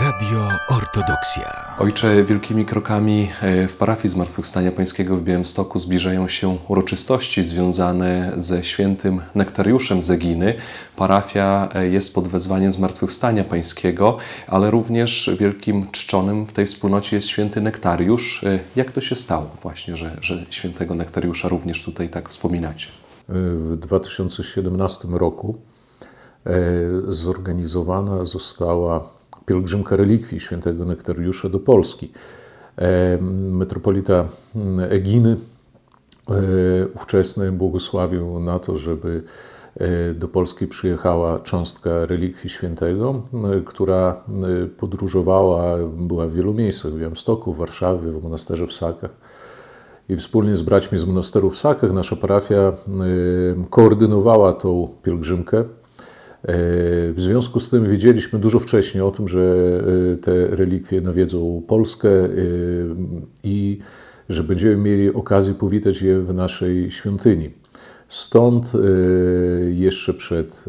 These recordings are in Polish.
Radio Ortodoksja. Ojcze, wielkimi krokami e, w parafii Zmartwychwstania Pańskiego w Białymstoku zbliżają się uroczystości związane ze świętym Nektariuszem Zeginy. Parafia e, jest pod wezwaniem Zmartwychwstania Pańskiego, ale również wielkim czczonym w tej wspólnocie jest święty Nektariusz. E, Jak to się stało właśnie, że, że świętego Nektariusza również tutaj tak wspominacie? W 2017 roku zorganizowana została pielgrzymka relikwii świętego Nektariusza do Polski. Metropolita Eginy ówczesny błogosławił na to, żeby do Polski przyjechała cząstka relikwii świętego, która podróżowała, była w wielu miejscach, w Białymstoku, w Warszawie, w monasterze w Sakach. I wspólnie z braćmi z monasteru w Sakach nasza parafia koordynowała tą pielgrzymkę. W związku z tym wiedzieliśmy dużo wcześniej o tym, że te relikwie nawiedzą Polskę i że będziemy mieli okazję powitać je w naszej świątyni. Stąd jeszcze przed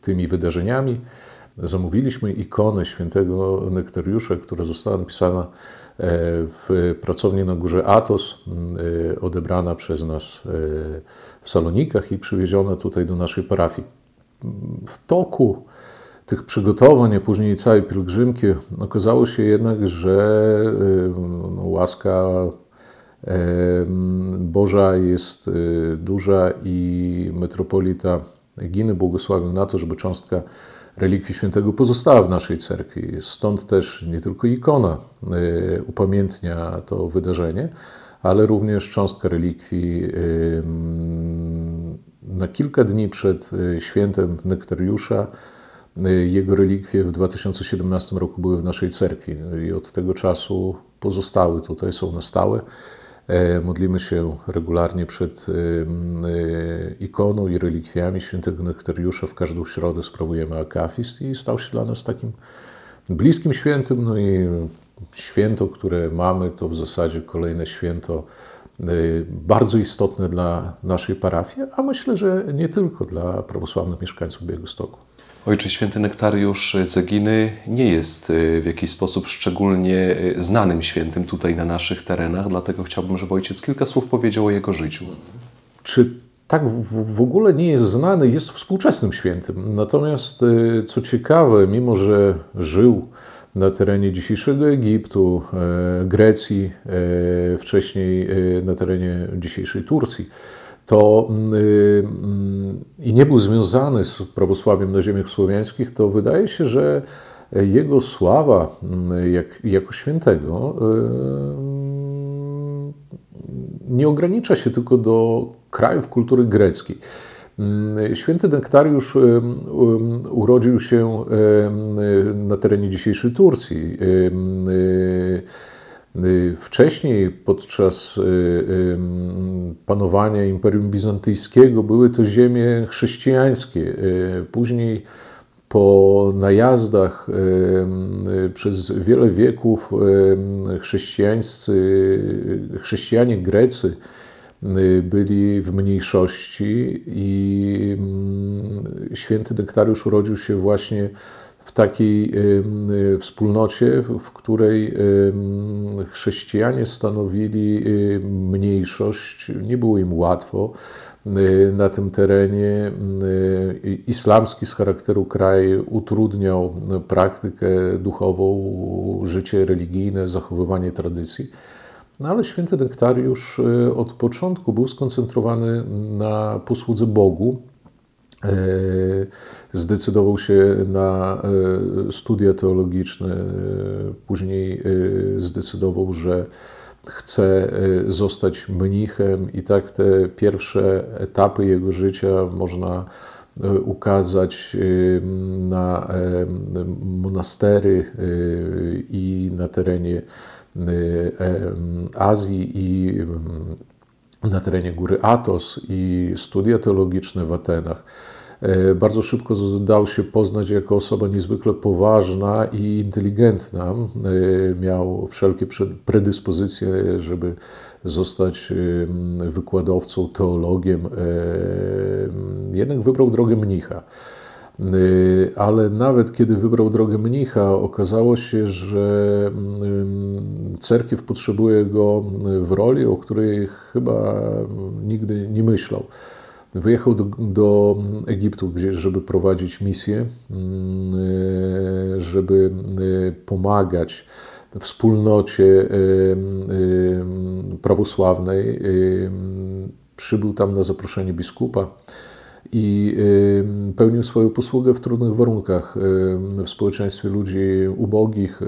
tymi wydarzeniami zamówiliśmy ikonę świętego Nektariusza, która została napisana w pracowni na górze Atos, odebrana przez nas w Salonikach i przywieziona tutaj do naszej parafii w toku tych przygotowań, a później całej pielgrzymki, okazało się jednak, że no, łaska Boża jest duża i metropolita Eginy błogosławił na to, żeby cząstka relikwii świętego pozostała w naszej cerkwi. Stąd też nie tylko ikona upamiętnia to wydarzenie, ale również cząstka relikwii na kilka dni przed świętem Nektariusza jego relikwie w 2017 roku były w naszej cerkwi i od tego czasu pozostały tutaj, są na stałe. Modlimy się regularnie przed ikoną i relikwiami świętego Nektariusza. W każdą środę sprawujemy akafist i stał się dla nas takim bliskim świętym. No i święto, które mamy, to w zasadzie kolejne święto bardzo istotne dla naszej parafii, a myślę, że nie tylko dla prawosławnych mieszkańców Białegostoku. Ojcze Święty Nektariusz Zeginy nie jest w jakiś sposób szczególnie znanym świętym tutaj na naszych terenach, dlatego chciałbym, żeby ojciec kilka słów powiedział o jego życiu. Czy tak w ogóle nie jest znany, jest współczesnym świętym. Natomiast co ciekawe, mimo że żył na terenie dzisiejszego Egiptu, Grecji, wcześniej na terenie dzisiejszej Turcji, to i nie był związany z prawosławiem na ziemiach słowiańskich, to wydaje się, że jego sława jak, jako świętego nie ogranicza się tylko do krajów kultury greckiej. Święty Nektariusz urodził się na terenie dzisiejszej Turcji. Wcześniej, podczas panowania Imperium Bizantyjskiego, były to ziemie chrześcijańskie. Później, po najazdach przez wiele wieków, chrześcijańscy, chrześcijanie grecy byli w mniejszości i święty Nektariusz urodził się właśnie w takiej wspólnocie, w której chrześcijanie stanowili mniejszość. Nie było im łatwo na tym terenie. Islamski z charakteru kraj utrudniał praktykę duchową, życie religijne, zachowywanie tradycji. No ale święty Nektariusz od początku był skoncentrowany na posłudze Bogu. Zdecydował się na studia teologiczne, później zdecydował, że chce zostać mnichem, i tak te pierwsze etapy jego życia można ukazać na monastery i na terenie Azji i na terenie góry Atos i studia teologiczne w Atenach. Bardzo szybko dał się poznać jako osoba niezwykle poważna i inteligentna. Miał wszelkie predyspozycje, żeby zostać wykładowcą, teologiem. Jednak wybrał drogę mnicha. Ale nawet kiedy wybrał drogę mnicha, okazało się, że mm, cerkiew potrzebuje go w roli, o której chyba nigdy nie myślał. Wyjechał do, do Egiptu, gdzie, żeby prowadzić misję, mm, żeby pomagać wspólnocie prawosławnej. Przybył tam na zaproszenie biskupa i pełnił swoją posługę w trudnych warunkach w społeczeństwie ludzi ubogich,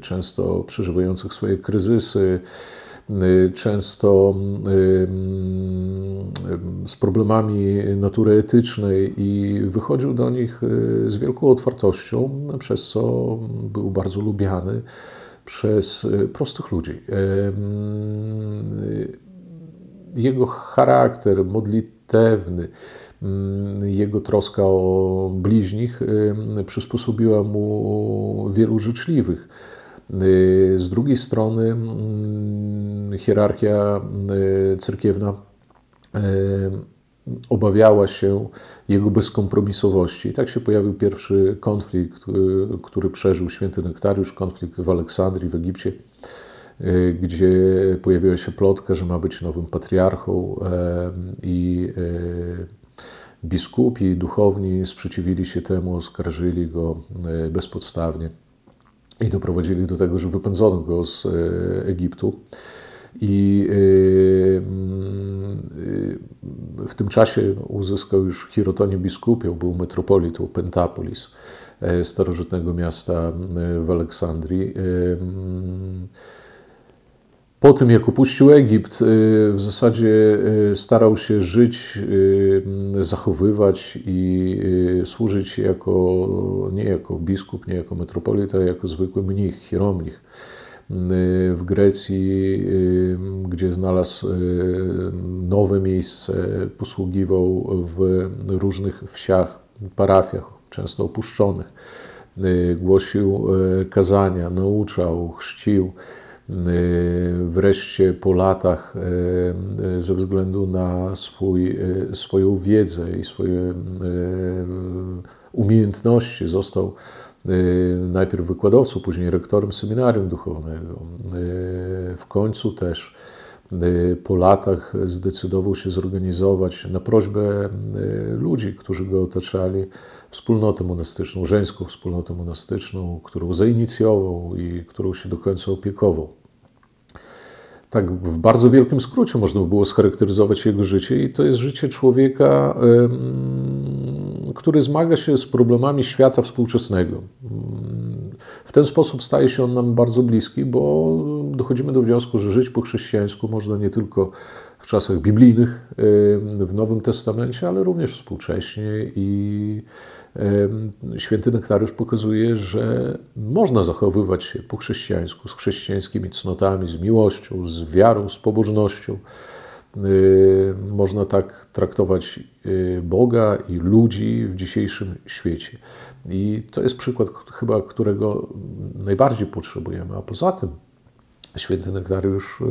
często przeżywających swoje kryzysy, często z problemami natury etycznej i wychodził do nich z wielką otwartością, przez co był bardzo lubiany przez prostych ludzi. Jego charakter modlitewny, jego troska o bliźnich przysposobiła mu wielu życzliwych. Z drugiej strony hierarchia cerkiewna obawiała się jego bezkompromisowości. I tak się pojawił pierwszy konflikt, który przeżył święty Nektariusz, konflikt w Aleksandrii, w Egipcie, gdzie pojawiła się plotka, że ma być nowym patriarchą i biskupi, duchowni sprzeciwili się temu, oskarżyli go bezpodstawnie i doprowadzili do tego, że wypędzono go z Egiptu. I w tym czasie uzyskał już hierotonię biskupią, był metropolitą Pentapolis, starożytnego miasta w Aleksandrii. Po tym, jak opuścił Egipt, w zasadzie starał się żyć, zachowywać i służyć jako, nie jako biskup, nie jako metropolita, jako zwykły mnich, hieromnich w Grecji, gdzie znalazł nowe miejsce, posługiwał w różnych wsiach, parafiach, często opuszczonych. Głosił kazania, nauczał, chrzcił. Wreszcie po latach, ze względu na swój, swoją wiedzę i swoje umiejętności, został najpierw wykładowcą, później rektorem seminarium duchownego. W końcu też po latach zdecydował się zorganizować na prośbę ludzi, którzy go otaczali, wspólnotę monastyczną, żeńską wspólnotę monastyczną, którą zainicjował i którą się do końca opiekował. Tak, w bardzo wielkim skrócie można by było scharakteryzować jego życie, i to jest życie człowieka, który zmaga się z problemami świata współczesnego. W ten sposób staje się on nam bardzo bliski, bo dochodzimy do wniosku, że żyć po chrześcijańsku można nie tylko w czasach biblijnych, w Nowym Testamencie, ale również współcześnie i Święty Nektariusz pokazuje, że można zachowywać się po chrześcijańsku, z chrześcijańskimi cnotami, z miłością, z wiarą, z pobożnością. Można tak traktować Boga i ludzi w dzisiejszym świecie. I to jest przykład chyba, którego najbardziej potrzebujemy. A poza tym święty Nektariusz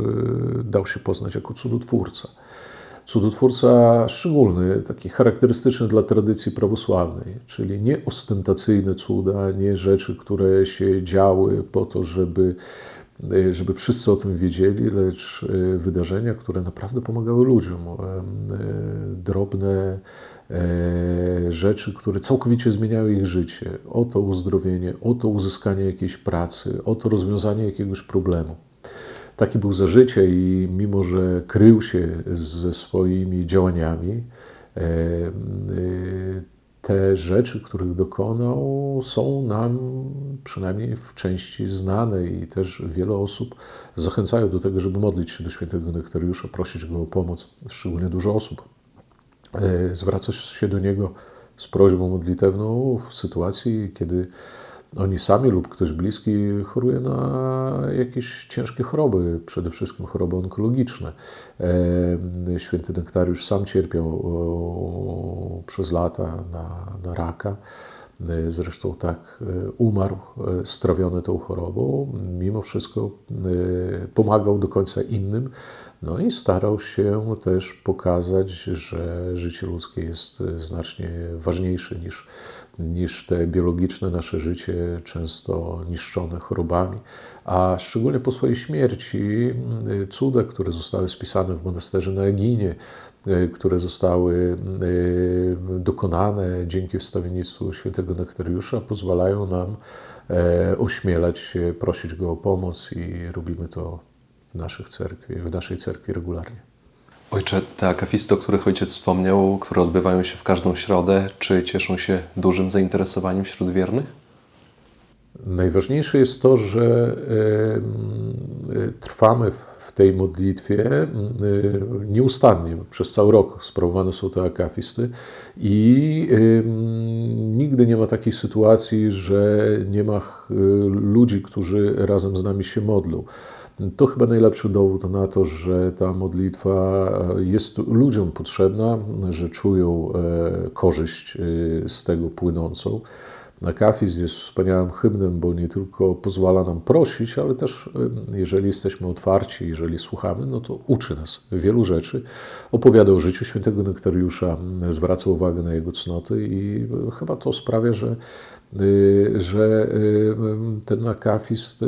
dał się poznać jako cudotwórca cudotwórca szczególny, taki charakterystyczny dla tradycji prawosławnej, czyli nie ostentacyjne cuda, nie rzeczy, które się działy po to, żeby, żeby wszyscy o tym wiedzieli, lecz e, wydarzenia, które naprawdę pomagały ludziom. E, drobne e, rzeczy, które całkowicie zmieniały ich życie. Oto uzdrowienie, oto uzyskanie jakiejś pracy, oto rozwiązanie jakiegoś problemu. Taki był za życie i mimo, że krył się ze swoimi działaniami, e, e, te rzeczy, których dokonał, są nam przynajmniej w części znane i też wiele osób zachęcają do tego, żeby modlić się do świętego Nektariusza, prosić go o pomoc. Szczególnie dużo osób e, zwraca się do niego z prośbą modlitewną w sytuacji, kiedy oni sami lub ktoś bliski choruje na jakieś ciężkie choroby, przede wszystkim choroby onkologiczne. Święty Nektariusz sam cierpiał przez lata na, na raka. E, zresztą tak e, umarł, strawiony tą chorobą. Mimo wszystko pomagał do końca innym, No i starał się też pokazać, że życie ludzkie jest znacznie ważniejsze niż, niż te biologiczne nasze życie, często niszczone chorobami. A szczególnie po swojej śmierci cuda, które zostały spisane w monasterze na Eginie, które zostały dokonane dzięki wstawiennictwu świętego Nektariusza, pozwalają nam ośmielać się, prosić go o pomoc i robimy to w, naszych cerkwi, w naszej cerkwi regularnie. Ojcze, te akafisty, o których ojciec wspomniał, które odbywają się w każdą środę, czy cieszą się dużym zainteresowaniem wśród wiernych? Najważniejsze jest to, że trwamy w tej modlitwie nieustannie. Przez cały rok sprawowane są te akafisty i nigdy nie ma takiej sytuacji, że nie ma ludzi, którzy razem z nami się modlą. To chyba najlepszy dowód na to, że ta modlitwa jest ludziom potrzebna, że czują korzyść z tego płynącą. Akafizm jest wspaniałym hymnem, bo nie tylko pozwala nam prosić, ale też, jeżeli jesteśmy otwarci, jeżeli słuchamy, no to uczy nas wielu rzeczy. Opowiada o życiu świętego Nektariusza, zwraca uwagę na jego cnoty i chyba to sprawia, że że ten akafizm,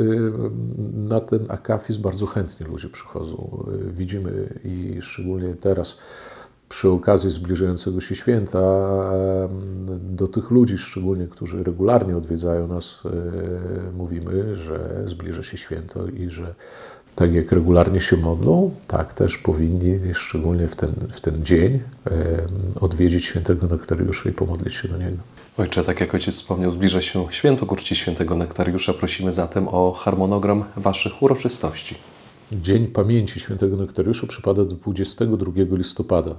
na ten akafizm bardzo chętnie ludzie przychodzą. Widzimy i szczególnie teraz przy okazji zbliżającego się święta do tych ludzi, szczególnie którzy regularnie odwiedzają nas, mówimy, że zbliża się święto i że tak jak regularnie się modlą, tak też powinni, szczególnie w ten, w ten dzień, odwiedzić świętego Nektariusza i pomodlić się do niego. Ojcze, tak jak ojciec wspomniał, zbliża się święto ku świętego Nektariusza. Prosimy zatem o harmonogram waszych uroczystości. Dzień Pamięci Świętego Nektariusza przypada 22 listopada.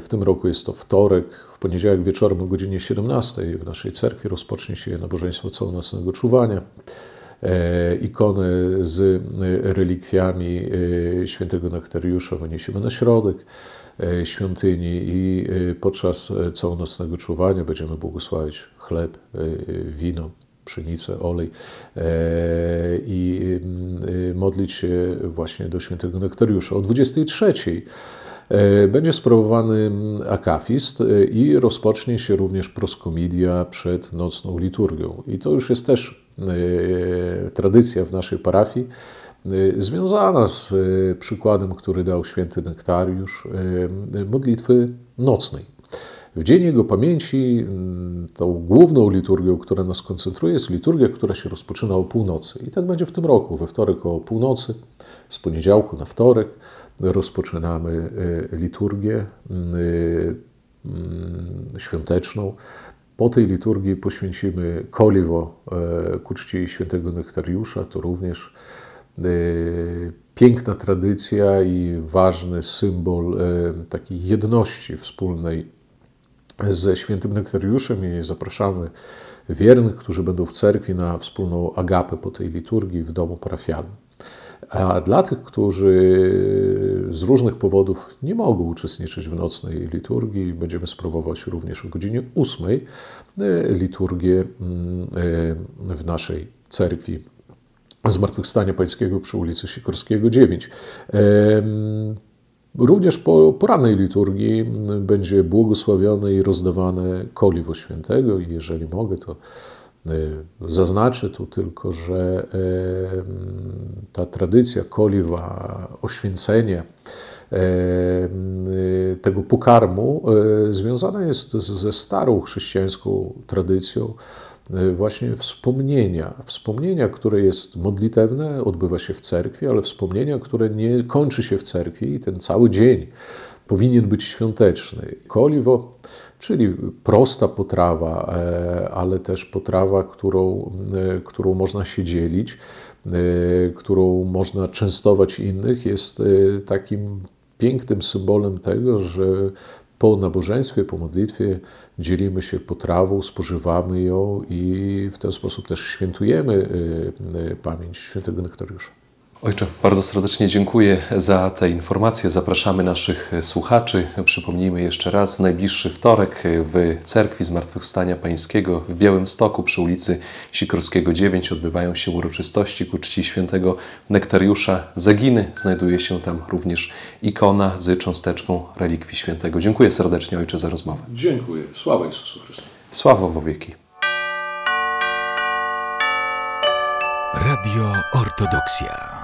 W tym roku jest to wtorek. W poniedziałek wieczorem o godzinie 17 w naszej cerkwi rozpocznie się nabożeństwo całonocnego czuwania. Ikony z relikwiami świętego Nektariusza wyniesiemy na środek świątyni i podczas całonocnego czuwania będziemy błogosławić chleb, wino, pszenicę, olej i modlić się właśnie do świętego Nektariusza. O 23 będzie sprawowany akafist i rozpocznie się również proskomidia przed nocną liturgią. I to już jest też tradycja w naszej parafii, związana z przykładem, który dał święty Nektariusz, modlitwy nocnej. W Dzień Jego Pamięci tą główną liturgią, która nas koncentruje, jest liturgia, która się rozpoczyna o północy. I tak będzie w tym roku. We wtorek o północy, z poniedziałku na wtorek rozpoczynamy liturgię świąteczną. Po tej liturgii poświęcimy koliwo ku czci świętego Nektariusza. To również piękna tradycja i ważny symbol takiej jedności wspólnej ze świętym Nektariuszem i zapraszamy wiernych, którzy będą w cerkwi na wspólną agapę po tej liturgii w domu parafialnym. A dla tych, którzy z różnych powodów nie mogą uczestniczyć w nocnej liturgii, będziemy spróbować również o godzinie 8 liturgię w naszej cerkwi Zmartwychwstania Pańskiego przy ulicy Sikorskiego 9. Również po porannej liturgii będzie błogosławione i rozdawane koliwo świętego i jeżeli mogę, to zaznaczę tu tylko, że ta tradycja koliwa, oświęcenia tego pokarmu związana jest ze starą chrześcijańską tradycją właśnie wspomnienia. Wspomnienia, które jest modlitewne, odbywa się w cerkwi, ale wspomnienia, które nie kończy się w cerkwi i ten cały dzień powinien być świąteczny. Koliwo, czyli prosta potrawa, ale też potrawa, którą, którą można się dzielić, którą można częstować innych, jest takim pięknym symbolem tego, że po nabożeństwie, po modlitwie dzielimy się potrawą, spożywamy ją i w ten sposób też świętujemy pamięć świętego Nektariusza. Ojcze, bardzo serdecznie dziękuję za te informacje. Zapraszamy naszych słuchaczy. Przypomnijmy jeszcze raz, w najbliższy wtorek w Cerkwi Zmartwychwstania Pańskiego w Białymstoku przy ulicy Sikorskiego 9 odbywają się uroczystości ku czci świętego Nektariusza Zaginy. Znajduje się tam również ikona z cząsteczką relikwii świętego. Dziękuję serdecznie Ojcze za rozmowę. Dziękuję. Sława Jezusu Chrystusowi. Sława w wieki. Radio Ortodoksja.